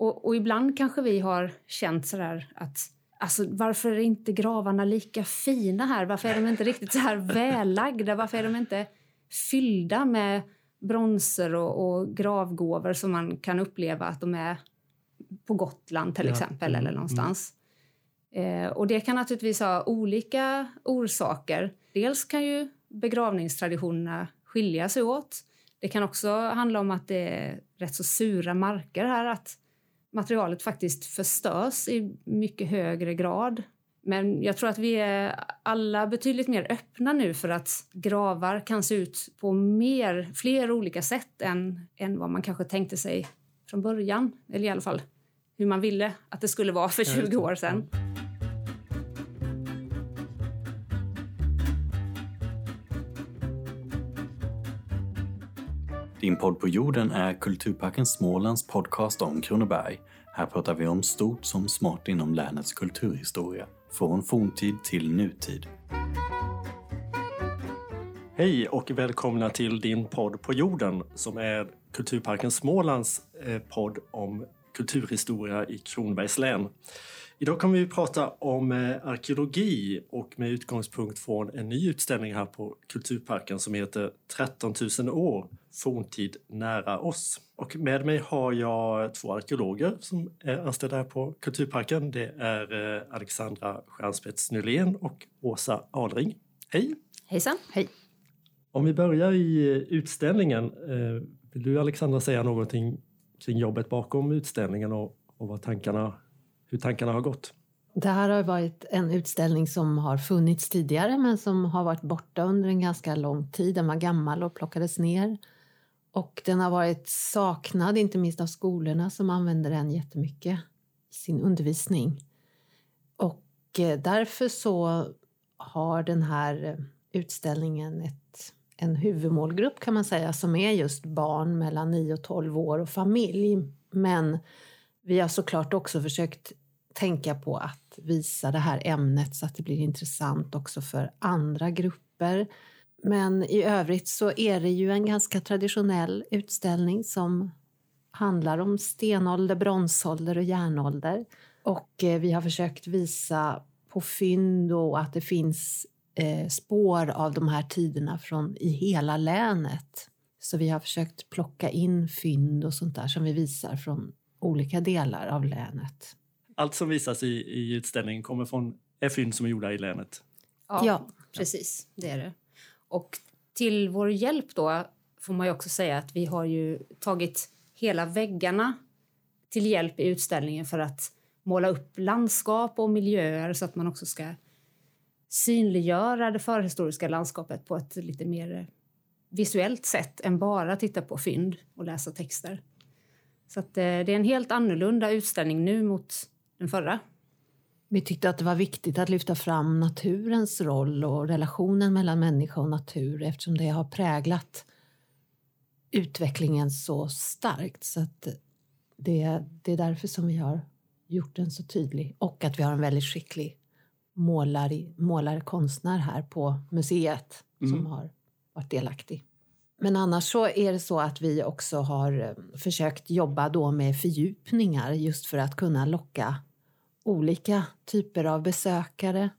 Och, och ibland kanske vi har känt sådär att Alltså, varför är inte gravarna lika fina här? Varför är de inte riktigt så här vällagda? Varför är de inte fyllda med bronser och, och gravgåvor som man kan uppleva att de är på Gotland till ja. exempel eller mm, någonstans. Mm. Eh, och det kan naturligtvis ha olika orsaker. Dels kan ju begravningstraditionerna skilja sig åt. Det kan också handla om att det är rätt så sura marker här, att materialet faktiskt förstörs i mycket högre grad. Men jag tror att vi är alla betydligt mer öppna nu för att gravar kan se ut på mer, fler olika sätt än, än vad man kanske tänkte sig från början. Eller i alla fall hur man ville att det skulle vara för 20 år sedan. Din podd på jorden är Kulturparken Smålands podcast om Kronoberg. Här pratar vi om stort som smått inom länets kulturhistoria, från forntid till nutid. Hej och välkomna till din podd på jorden som är Kulturparken Smålands eh, podd om kulturhistoria i Kronobergs län. Idag kommer vi prata om eh, arkeologi och med utgångspunkt från en ny utställning här på Kulturparken som heter 13 000 år, forntid nära oss. Och med mig har jag två arkeologer som är anställda här på Kulturparken. Det är eh, Alexandra Stjärnspets Nylén och Åsa Adring. Hej! Hejsan! Hej! Om vi börjar i eh, utställningen. Vill du Alexandra säga någonting kring jobbet bakom utställningen och, och vad tankarna hur tankarna har gått? Det här har varit en utställning som har funnits tidigare men som har varit borta under en ganska lång tid. Den var gammal och plockades ner. Och den har varit saknad, inte minst av skolorna som använder den jättemycket i sin undervisning. Och eh, därför så har den här eh, utställningen ett, en huvudmålgrupp kan man säga som är just barn mellan 9 och 12 år och familj. Men vi har såklart också försökt tänka på att visa det här ämnet så att det blir intressant också för andra grupper. Men i övrigt så är det ju en ganska traditionell utställning som handlar om stenålder, bronsålder och järnålder. Och eh, vi har försökt visa på fynd och att det finns eh, spår av de här tiderna från i hela länet. Så vi har försökt plocka in fynd och sånt där som vi visar från olika delar av länet allt som visas i, i utställningen kommer från är fynd som är gjorda i länet? Ja, ja, precis. Det är det. Och till vår hjälp då får man ju också säga att vi har ju tagit hela väggarna till hjälp i utställningen för att måla upp landskap och miljöer så att man också ska synliggöra det förhistoriska landskapet på ett lite mer visuellt sätt än bara titta på fynd och läsa texter. Så att, eh, det är en helt annorlunda utställning nu mot den förra. Vi tyckte att det var viktigt att lyfta fram naturens roll och relationen mellan människa och natur eftersom det har präglat utvecklingen så starkt. Så att det, det är därför som vi har gjort den så tydlig och att vi har en väldigt skicklig målare, målare konstnär här på museet mm. som har varit delaktig. Men annars så är det så att vi också har försökt jobba då med fördjupningar just för att kunna locka olika typer av besökare.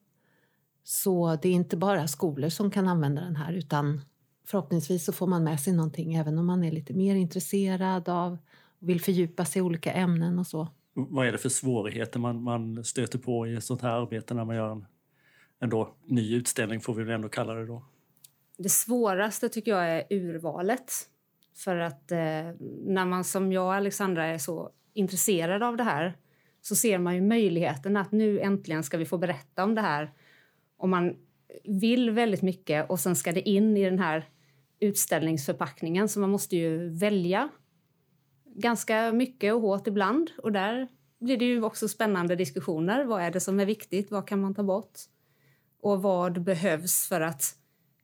Så det är inte bara skolor som kan använda den här utan förhoppningsvis så får man med sig någonting även om man är lite mer intresserad av och vill fördjupa sig i olika ämnen och så. Vad är det för svårigheter man, man stöter på i sånt här arbete när man gör en ändå, ny utställning, får vi väl ändå kalla det då? Det svåraste tycker jag är urvalet. För att eh, när man som jag och Alexandra är så intresserad av det här så ser man ju möjligheten att nu äntligen ska vi få berätta om det här. Om man vill väldigt mycket och sen ska det in i den här utställningsförpackningen så man måste ju välja ganska mycket och hårt ibland. Och där blir det ju också spännande diskussioner. Vad är det som är viktigt? Vad kan man ta bort? Och vad behövs för att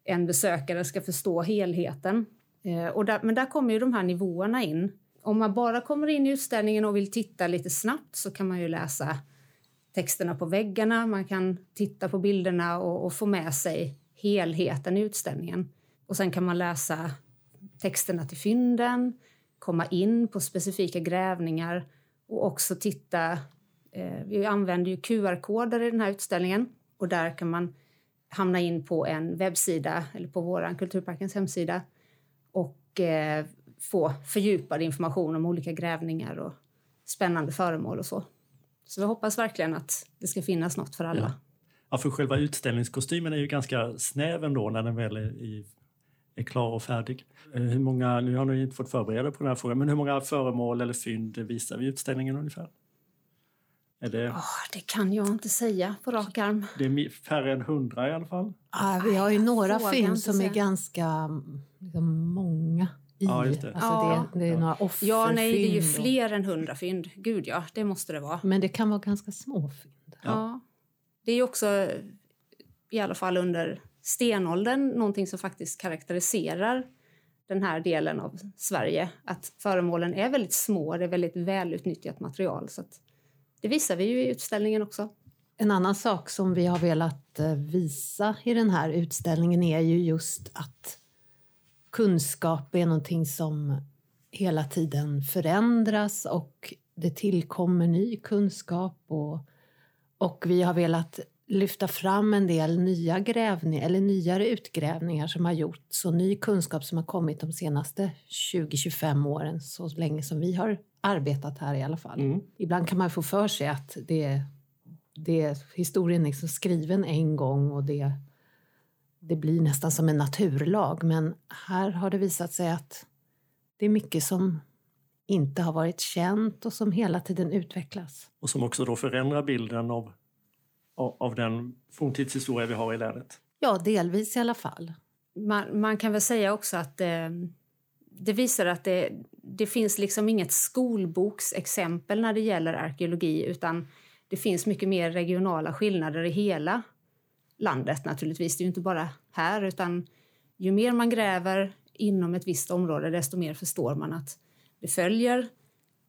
en besökare ska förstå helheten? Eh, och där, men där kommer ju de här nivåerna in om man bara kommer in i utställningen och vill titta lite snabbt så kan man ju läsa texterna på väggarna, man kan titta på bilderna och, och få med sig helheten i utställningen. Och sen kan man läsa texterna till fynden, komma in på specifika grävningar och också titta... Eh, vi använder ju QR-koder i den här utställningen och där kan man hamna in på en webbsida eller på vår Kulturparkens hemsida och eh, få fördjupad information om olika grävningar och spännande föremål och så. Så vi hoppas verkligen att det ska finnas något för alla. Ja. ja för själva utställningskostymen är ju ganska snäv ändå när den väl är, i, är klar och färdig. Eh, hur många, nu har ni inte fått förbereda på den här frågan, men hur många föremål eller fynd visar vi i utställningen ungefär? Är det... Oh, det kan jag inte säga på rak arm. Det är färre än hundra i alla fall? Ja, vi har ju några fynd som är ganska liksom, många i. Ja, det. Alltså ja. det, det, är några offerfynd. Ja, nej, det är ju fler än hundra fynd. Gud ja, det måste det vara. Men det kan vara ganska små fynd. Ja. ja. Det är också, i alla fall under stenåldern, någonting som faktiskt karaktäriserar den här delen av Sverige. Att föremålen är väldigt små, det är väldigt välutnyttjat material. Så det visar vi ju i utställningen också. En annan sak som vi har velat eh, visa i den här utställningen är ju just att kunskap är någonting som hela tiden förändras och det tillkommer ny kunskap. Och, och vi har velat lyfta fram en del nya grävningar, eller nyare utgrävningar som har gjorts och ny kunskap som har kommit de senaste 20-25 åren, så länge som vi har arbetat här i alla fall. Mm. Ibland kan man få för sig att det, det, historien är liksom skriven en gång och det det blir nästan som en naturlag. Men här har det visat sig att det är mycket som inte har varit känt och som hela tiden utvecklas. Och som också då förändrar bilden av, av den forntidshistoria vi har i länet? Ja, delvis i alla fall. Man, man kan väl säga också att eh, det visar att det, det finns liksom inget skolboksexempel när det gäller arkeologi utan det finns mycket mer regionala skillnader i hela landet naturligtvis. Det är ju inte bara här utan ju mer man gräver inom ett visst område desto mer förstår man att det följer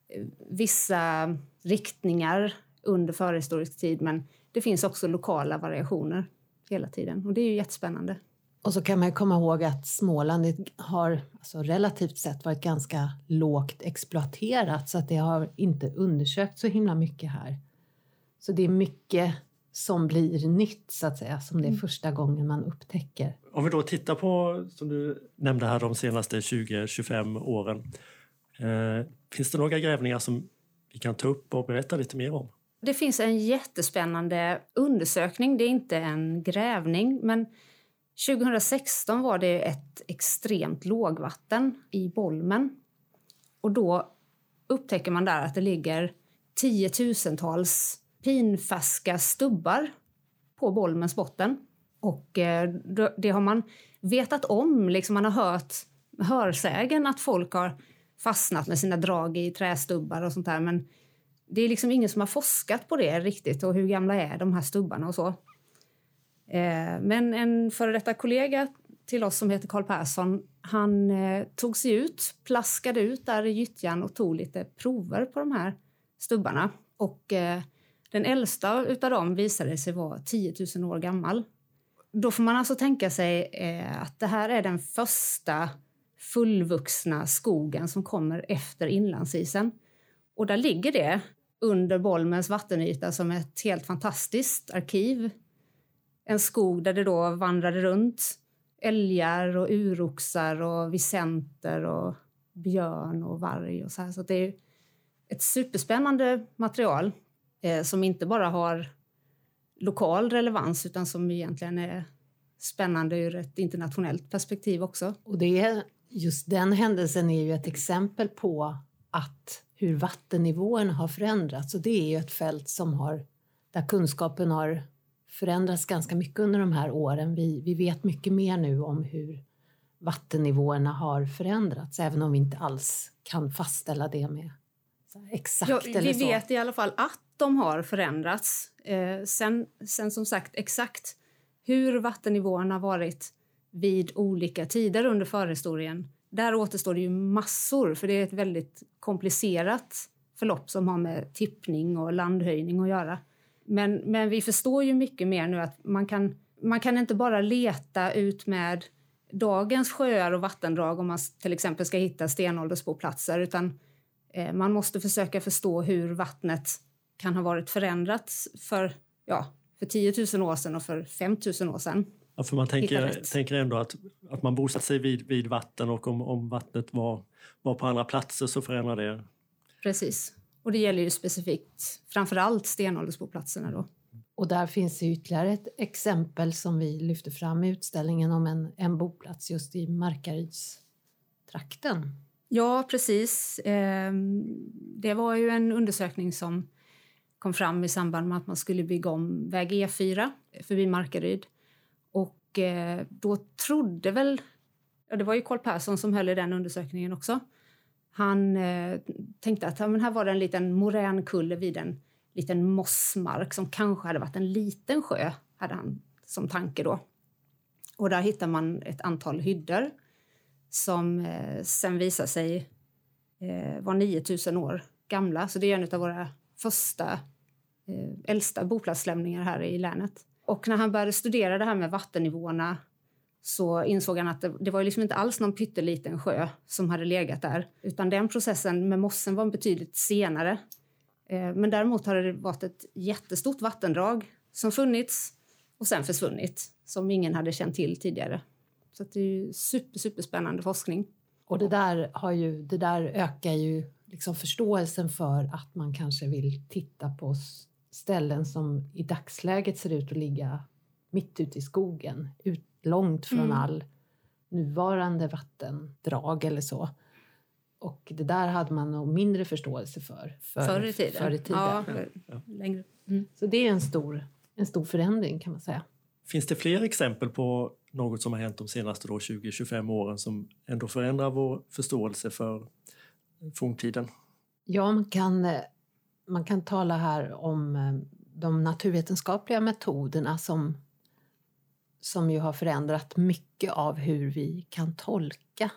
eh, vissa riktningar under förhistorisk tid men det finns också lokala variationer hela tiden och det är ju jättespännande. Och så kan man komma ihåg att Småland har alltså relativt sett varit ganska lågt exploaterat så att det har inte undersökt så himla mycket här. Så det är mycket som blir nytt, så att säga, som det är mm. första gången man upptäcker. Om vi då tittar på, som du nämnde här, de senaste 20-25 åren. Eh, finns det några grävningar som vi kan ta upp och berätta lite mer om? Det finns en jättespännande undersökning. Det är inte en grävning, men 2016 var det ett extremt lågvatten i Bolmen. Och då upptäcker man där att det ligger tiotusentals pinfärska stubbar på Bolmens botten. Och eh, det har man vetat om. Liksom man har hört hörsägen att folk har fastnat med sina drag i trästubbar och sånt där. Men det är liksom ingen som har forskat på det riktigt och hur gamla är de här stubbarna och så. Eh, men en före detta kollega till oss som heter Karl Persson, han eh, tog sig ut, plaskade ut där i gyttjan och tog lite prover på de här stubbarna. Och eh, den äldsta av dem visade sig vara 10 000 år gammal. Då får man alltså tänka sig eh, att det här är den första fullvuxna skogen som kommer efter inlandsisen. Och där ligger det under Bolmens vattenyta som ett helt fantastiskt arkiv. En skog där det då vandrade runt älgar och uroxar och visenter och björn och varg och så här. Så det är ett superspännande material eh, som inte bara har lokal relevans utan som egentligen är spännande ur ett internationellt perspektiv också. Och det, just den händelsen är ju ett exempel på att hur vattennivåerna har förändrats. Och det är ju ett fält som har, där kunskapen har förändrats ganska mycket under de här åren. Vi, vi vet mycket mer nu om hur vattennivåerna har förändrats, även om vi inte alls kan fastställa det med exakt ja, Vi vet i alla fall att de har förändrats. Eh, sen, sen som sagt exakt hur vattennivåerna varit vid olika tider under förhistorien. Där återstår det ju massor, för det är ett väldigt komplicerat förlopp som har med tippning och landhöjning att göra. Men, men vi förstår ju mycket mer nu att man kan, man kan inte bara leta ut med dagens sjöar och vattendrag om man till exempel ska hitta stenåldersboplatser utan eh, man måste försöka förstå hur vattnet kan ha varit förändrat för, ja, för 10 000 år sedan och för 5 000 år sedan. Ja, för man tänker, tänker ändå att, att man bosatt sig vid, vid vatten och om, om vattnet var, var på andra platser så förändrar det. Precis. Och det gäller ju specifikt framför allt stenåldersboplatserna då. Och där finns ytterligare ett exempel som vi lyfter fram i utställningen om en, en boplats just i Markarydstrakten. Ja, precis. Ehm, det var ju en undersökning som kom fram i samband med att man skulle bygga om väg E4 förbi Markaryd. Och eh, då trodde väl... Ja, det var ju Carl Persson som höll i den undersökningen också. Han eh, tänkte att ja, men här var det en liten moränkulle vid en liten mossmark som kanske hade varit en liten sjö, hade han som tanke då. Och där hittar man ett antal hyddor som eh, sen visar sig eh, vara 9000 år gamla. Så det är en av våra första, eh, äldsta boplatslämningar här i länet. Och när han började studera det här med vattennivåerna så insåg han att det, det var liksom inte alls någon pytteliten sjö som hade legat där. Utan den processen med mossen var betydligt senare. Eh, men däremot har det varit ett jättestort vattendrag som funnits och sen försvunnit, som ingen hade känt till tidigare. Så det är super, superspännande forskning. Och det där, har ju, det där ökar ju liksom förståelsen för att man kanske vill titta på ställen som i dagsläget ser ut att ligga mitt ute i skogen, ut, långt från mm. all nuvarande vattendrag eller så. Och det där hade man nog mindre förståelse för, för förr i tiden. Förr i tiden. Ja, för, längre. Mm. Så det är en stor, en stor förändring kan man säga. Finns det fler exempel på något som har hänt de senaste 20-25 åren som ändå förändrar vår förståelse för forntiden? Ja, man kan, eh, man kan tala här om eh, de naturvetenskapliga metoderna som, som ju har förändrat mycket av hur vi kan tolka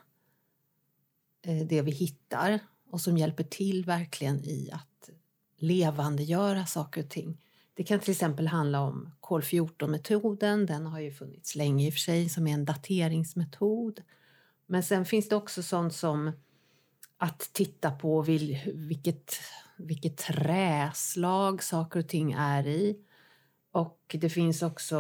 eh, det vi hittar och som hjälper till verkligen i att levandegöra saker och ting. Det kan till exempel handla om kol-14-metoden. Den har ju funnits länge i och för sig som är en dateringsmetod. Men sen finns det också sånt som att titta på vilket, vilket träslag saker och ting är i. Och det finns också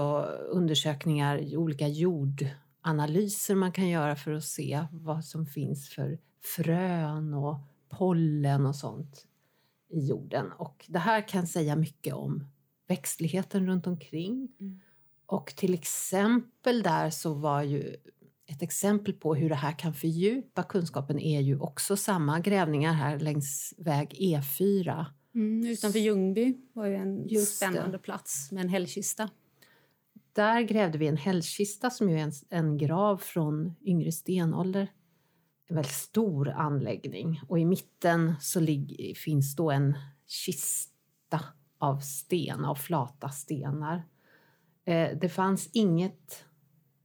undersökningar, olika jordanalyser man kan göra för att se vad som finns för frön och pollen och sånt i jorden. Och det här kan säga mycket om växtligheten runt omkring. Mm. Och till exempel där så var ju ett exempel på hur det här kan fördjupa kunskapen är ju också samma grävningar här längs väg E4. Mm, utanför Ljungby var ju en Just spännande det. plats med en hällkista. Där grävde vi en hällkista som är en, en grav från yngre stenålder en väldigt stor anläggning och i mitten så ligger, finns då en kista av sten, av flata stenar. Eh, det fanns inget,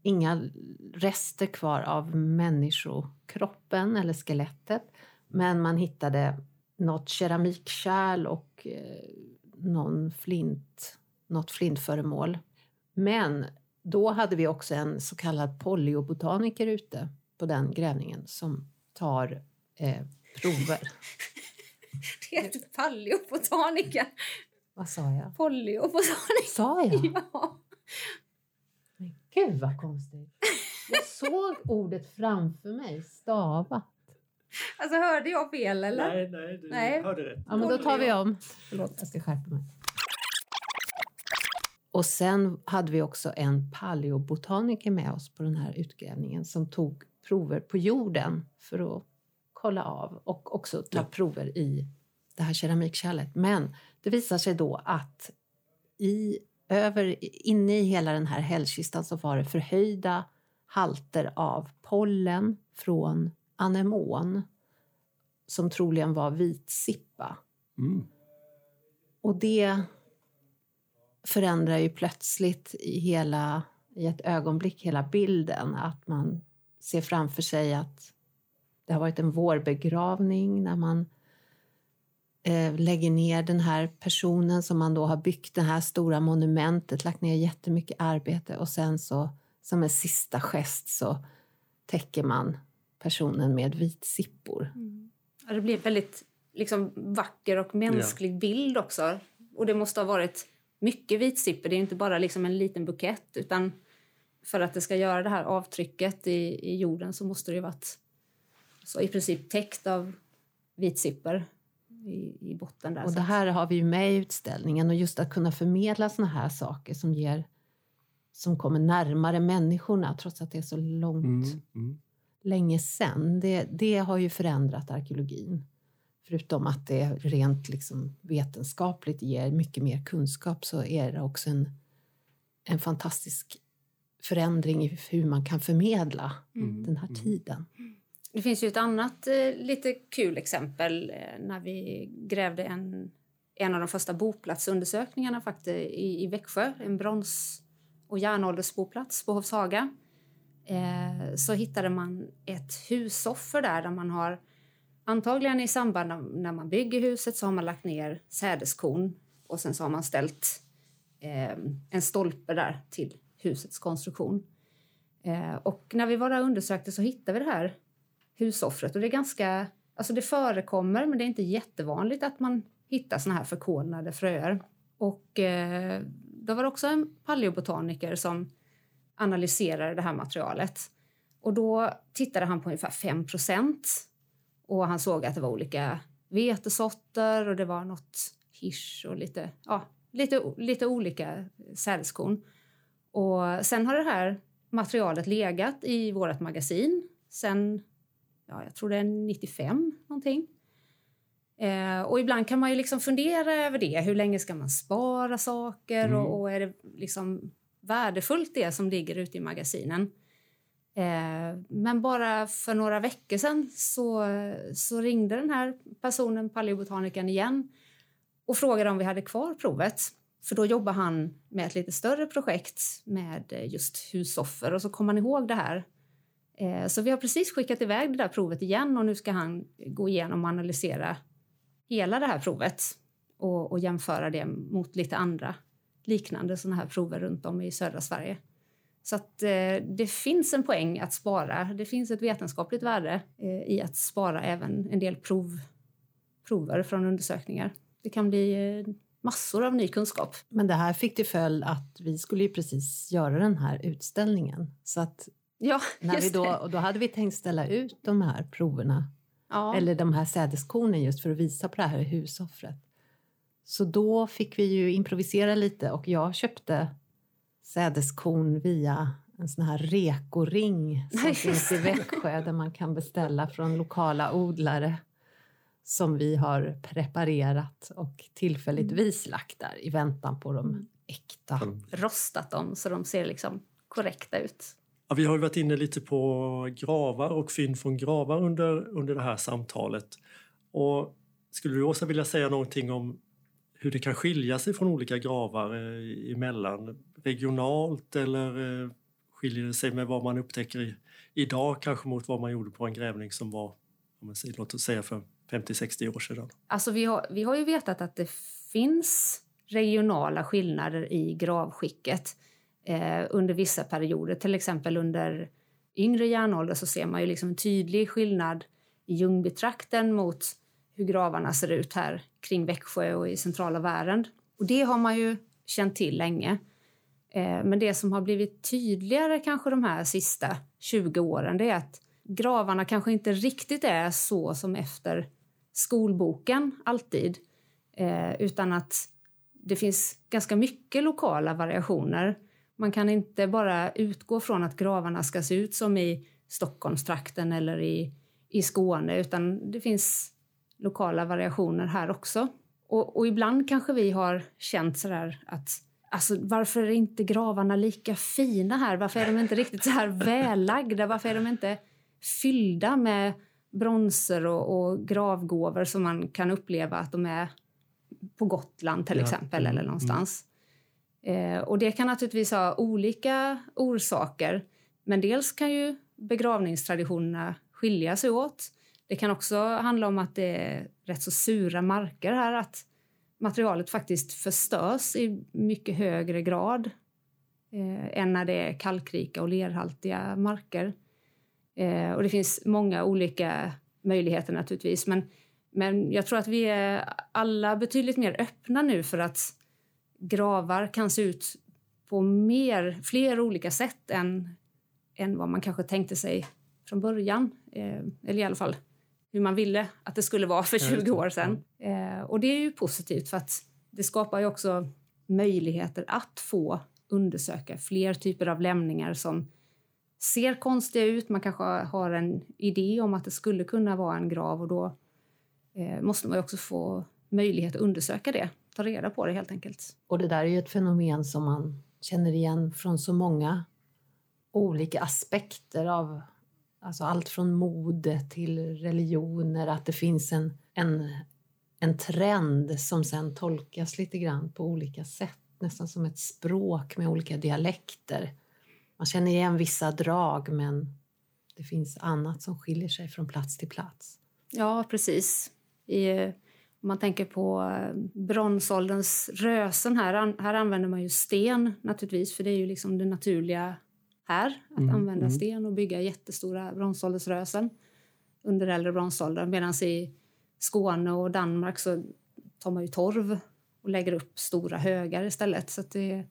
inga rester kvar av människokroppen eller skelettet men man hittade något keramikkärl och eh, någon flint, något flintföremål. Men då hade vi också en så kallad polyobotaniker ute på den grävningen som tar eh, prover. det heter paleobotanika. Vad sa jag? Polyobotanika. Sa jag? Ja. Gud vad konstigt. Jag såg ordet framför mig stavat. Alltså hörde jag fel eller? Nej, nej, du nej. hörde rätt. Ja, men då tar vi om. Förlåt, jag ska skärpa mig. Och sen hade vi också en paleobotaniker med oss på den här utgrävningen som tog prover på jorden för att kolla av och också ta ja. prover i det här keramikkärlet. Men det visar sig då att i, över, inne i hela den här hällkistan så var det förhöjda halter av pollen från anemon som troligen var vitsippa. Mm. Och det förändrar ju plötsligt i, hela, i ett ögonblick hela bilden. Att man ser framför sig att det har varit en vårbegravning när man lägger ner den här personen som man då har byggt det här stora monumentet, lagt ner jättemycket arbete och sen så som en sista gest så täcker man personen med vitsippor. Mm. Ja, det blir väldigt liksom vacker och mänsklig bild också. Och det måste ha varit mycket vitsipper. Det är inte bara liksom en liten bukett utan för att det ska göra det här avtrycket i, i jorden så måste det ju varit så i princip täckt av vitsipper i, i botten. Där. Och det här har vi ju med i utställningen och just att kunna förmedla såna här saker som ger som kommer närmare människorna trots att det är så långt, mm, mm. länge sen. Det, det har ju förändrat arkeologin. Förutom att det rent liksom vetenskapligt ger mycket mer kunskap så är det också en, en fantastisk förändring i hur man kan förmedla mm. den här mm. tiden. Det finns ju ett annat eh, lite kul exempel eh, när vi grävde en, en av de första boplatsundersökningarna faktiskt, i, i Växjö, en brons och järnåldersboplats på Hovshaga. Eh, så hittade man ett husoffer där, där man har antagligen i samband med när man bygger huset så har man lagt ner sädeskorn och sen så har man ställt eh, en stolpe där till husets konstruktion. Eh, och när vi var där och undersökte så hittade vi det här husoffret och det är ganska, alltså det förekommer men det är inte jättevanligt att man hittar såna här förkolnade fröer. Och eh, då var det också en paleobotaniker som analyserade det här materialet. Och då tittade han på ungefär 5% och han såg att det var olika vetesorter och det var något hirs och lite, ja, lite, lite olika sädeskorn. Och sen har det här materialet legat i vårt magasin sen, ja, jag tror det är 95 någonting. Eh, och ibland kan man ju liksom fundera över det. Hur länge ska man spara saker mm. och, och, är det liksom värdefullt det som ligger ute i magasinen? Eh, men bara för några veckor sedan så, så ringde den här personen, paleobotanikern, igen och frågade om vi hade kvar provet. För då jobbar han med ett lite större projekt med just husoffer och så kom han ihåg det här. Eh, så vi har precis skickat iväg det där provet igen och nu ska han gå igenom och analysera hela det här provet och, och jämföra det mot lite andra liknande sådana här prover runt om i södra Sverige. Så att, eh, det finns en poäng att spara. Det finns ett vetenskapligt värde eh, i att spara även en del prov, prover från undersökningar. Det kan bli eh, massor av ny kunskap. Men det här fick till följd att vi skulle ju precis göra den här utställningen. Så att ja, när vi då, och då hade vi tänkt ställa ut de här proverna, ja. eller de här sädeskornen just för att visa på det här husoffret. Så då fick vi ju improvisera lite och jag köpte sädeskorn via en sån här rekoring som finns i Växjö där man kan beställa från lokala odlare som vi har preparerat och tillfälligtvis lagt där i väntan på de äkta. Rostat dem så de ser liksom korrekta ut. Ja, vi har varit inne lite på gravar och fynd från gravar under, under det här samtalet. Och skulle du också vilja säga någonting om hur det kan skilja sig från olika gravar eh, emellan? Regionalt eller eh, skiljer det sig med vad man upptäcker i, idag kanske mot vad man gjorde på en grävning som var, låt oss säga för 50-60 år sedan? Alltså vi, har, vi har ju vetat att det finns regionala skillnader i gravskicket eh, under vissa perioder. Till exempel under yngre järnålder så ser man ju liksom en tydlig skillnad i Ljungbytrakten mot hur gravarna ser ut här kring Växjö och i centrala Värend. Och det har man ju känt till länge. Eh, men det som har blivit tydligare kanske de här sista 20 åren det är att gravarna kanske inte riktigt är så som efter skolboken alltid. Eh, utan att det finns ganska mycket lokala variationer. Man kan inte bara utgå från att gravarna ska se ut som i Stockholmstrakten eller i, i Skåne utan det finns lokala variationer här också. Och, och ibland kanske vi har känt sådär att Alltså, varför är inte gravarna lika fina här? Varför är de inte riktigt så här vällagda? Varför är de inte fyllda med bronser och, och gravgåvor som man kan uppleva att de är på Gotland till ja. exempel mm. eller någonstans. Mm. Eh, och det kan naturligtvis ha olika orsaker. Men dels kan ju begravningstraditionerna skilja sig åt. Det kan också handla om att det är rätt så sura marker här. Att materialet faktiskt förstörs i mycket högre grad eh, än när det är kalkrika och lerhaltiga marker. Eh, och det finns många olika möjligheter naturligtvis. Men, Men jag tror att vi är alla betydligt mer öppna nu för att gravar kan se ut på mer, fler olika sätt än, än vad man kanske tänkte sig från början. Eh, eller i alla fall hur man ville att det skulle vara för 20 år sedan. Eh, och det är ju positivt för att det skapar ju också möjligheter att få undersöka fler typer av lämningar som ser konstiga ut. Man kanske har en idé om att det skulle kunna vara en grav och då eh, måste man också få möjlighet att undersöka det, ta reda på det helt enkelt. Och det där är ju ett fenomen som man känner igen från så många olika aspekter av alltså allt från mode till religioner, att det finns en, en, en trend som sen tolkas lite grann på olika sätt, nästan som ett språk med olika dialekter. Man känner igen vissa drag men det finns annat som skiljer sig från plats till plats. Ja, precis. I, om man tänker på eh, bronsålderns rösen här, här använder man ju sten naturligtvis för det är ju liksom det naturliga här att mm, använda mm. sten och bygga jättestora bronsåldersrösen under äldre bronsåldern medan i Skåne och Danmark så tar man ju torv och lägger upp stora högar istället. Så det,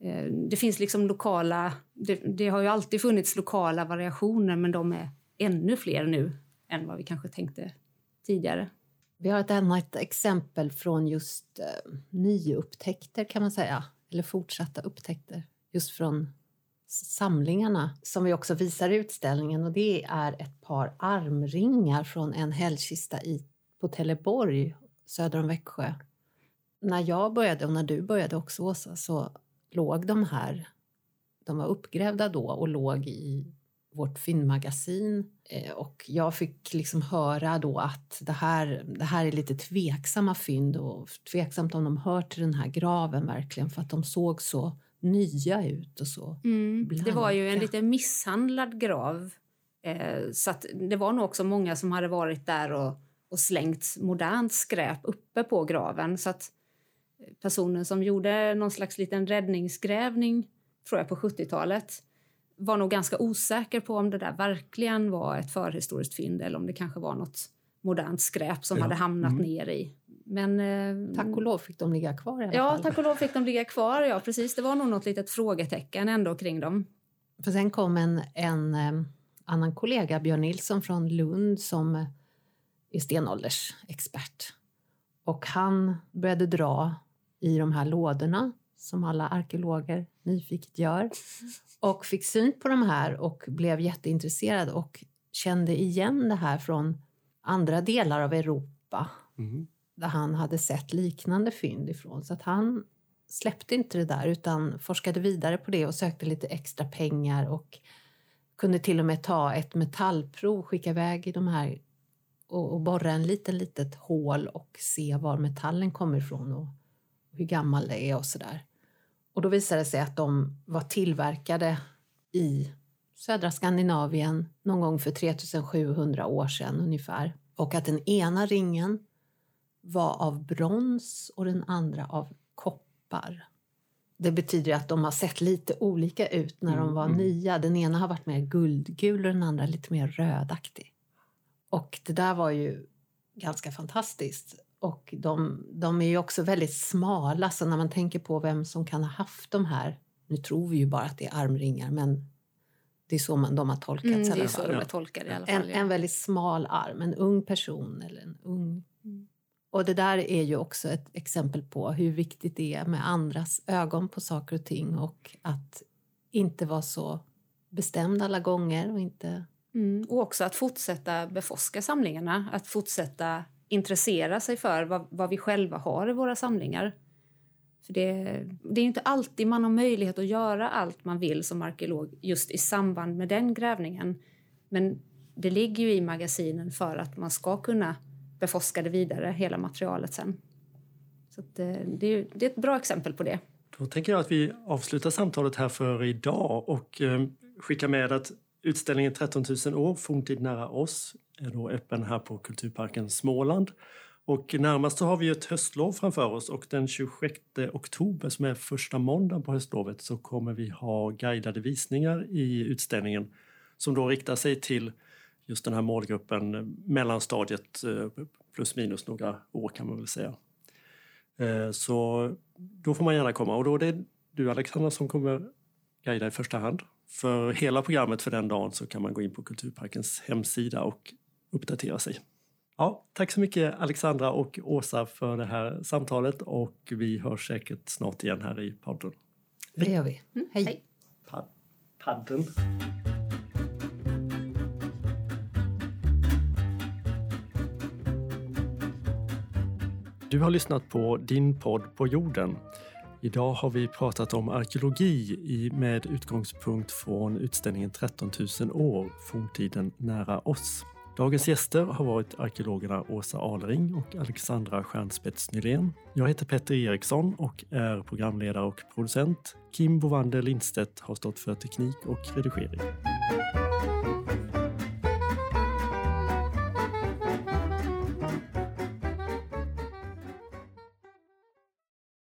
eh, det finns liksom lokala... Det, det, har ju alltid funnits lokala variationer men de är ännu fler nu än vad vi kanske tänkte tidigare. Vi har ett annat exempel från just eh, nyupptäckter kan man säga, eller fortsatta upptäckter. Just från samlingarna som vi också visar i utställningen. Och det är ett par armringar från en hällkista i, på Teleborg söder om Växjö. När jag började och när du började också Åsa så låg de här, de var uppgrävda då och låg i vårt fyndmagasin eh, och jag fick liksom höra då att det här, det här är lite tveksamma fynd och tveksamt om de hör till den här graven verkligen för att de såg så nya ut och så. Mm. Det var ju en lite misshandlad grav. Eh, så det var nog också många som hade varit där och, och slängt modernt skräp uppe på graven. Så att personen som gjorde någon slags liten räddningsgrävning tror jag på 70-talet var nog ganska osäker på om det där verkligen var ett förhistoriskt fynd eller om det kanske var något modernt skräp som ja. hade hamnat mm. ner i men, eh, tack och lov fick de ligga kvar i alla ja, fall. tack och lov fick de ligga kvar. Ja, precis. Det var nog något litet frågetecken ändå kring dem. För sen kom en, en eh, annan kollega, Björn Nilsson från Lund, som är stenåldersexpert. Och han började dra i de här lådorna som alla arkeologer nyfiket gör och fick syn på de här och blev jätteintresserad och kände igen det här från andra delar av Europa. Mm där han hade sett liknande fynd ifrån. Så att han släppte inte det där utan forskade vidare på det och sökte lite extra pengar och kunde till och med ta ett metallprov, skicka iväg i de här och, och borra en liten litet hål och se var metallen kommer ifrån och, hur gammal det är och sådär. Och då visade det sig att de var tillverkade i södra Skandinavien någon gång för 3700 år sedan ungefär. Och att den ena ringen var av brons och den andra av koppar. Det betyder att de har sett lite olika ut när mm, de var mm. nya. Den ena har varit mer guldgul och den andra lite mer rödaktig. Och det där var ju ganska fantastiskt. Och de, de är ju också väldigt smala, så när man tänker på vem som kan ha haft de här... Nu tror vi ju bara att det är armringar, men det är så man, de har tolkats mm, Det är så de är tolkade i alla fall. En, ja. en väldigt smal arm, en ung person eller en ung mm. Och det där är ju också ett exempel på hur viktigt det är med andras ögon på saker och ting och att inte vara så bestämd alla gånger och inte... Mm, och också att fortsätta beforska samlingarna, att fortsätta intressera sig för vad, vad vi själva har i våra samlingar. För det, det är inte alltid man har möjlighet att göra allt man vill som arkeolog just i samband med den grävningen. Men det ligger ju i magasinen för att man ska kunna beforskade vidare hela materialet sen. Så att, eh, det, är, det är ett bra exempel på det. Då tänker jag att vi avslutar samtalet här för idag och eh, skickar med att utställningen 13 000 år, forntid nära oss, är då öppen här på Kulturparken Småland. Och närmast så har vi ett höstlov framför oss och den 26 oktober som är första måndagen på höstlovet så kommer vi ha guidade visningar i utställningen som då riktar sig till just den här målgruppen mellanstadiet eh, plus minus några år kan man väl säga. Eh, så då får man gärna komma och då är det du Alexandra som kommer guida i första hand. För hela programmet för den dagen så kan man gå in på Kulturparkens hemsida och uppdatera sig. Ja, tack så mycket Alexandra och Åsa för det här samtalet och vi hörs säkert snart igen här i podden. Det gör vi. Mm, Hej. hej. Pa- padden. Du har lyssnat på Din podd på jorden. Idag har vi pratat om arkeologi med utgångspunkt från utställningen 13 000 år, forntiden nära oss. Dagens gäster har varit arkeologerna Åsa Alring och Alexandra Stjernspets Nylén. Jag heter Petter Eriksson och är programledare och producent. Kim Bovander Lindstedt har stått för teknik och redigering.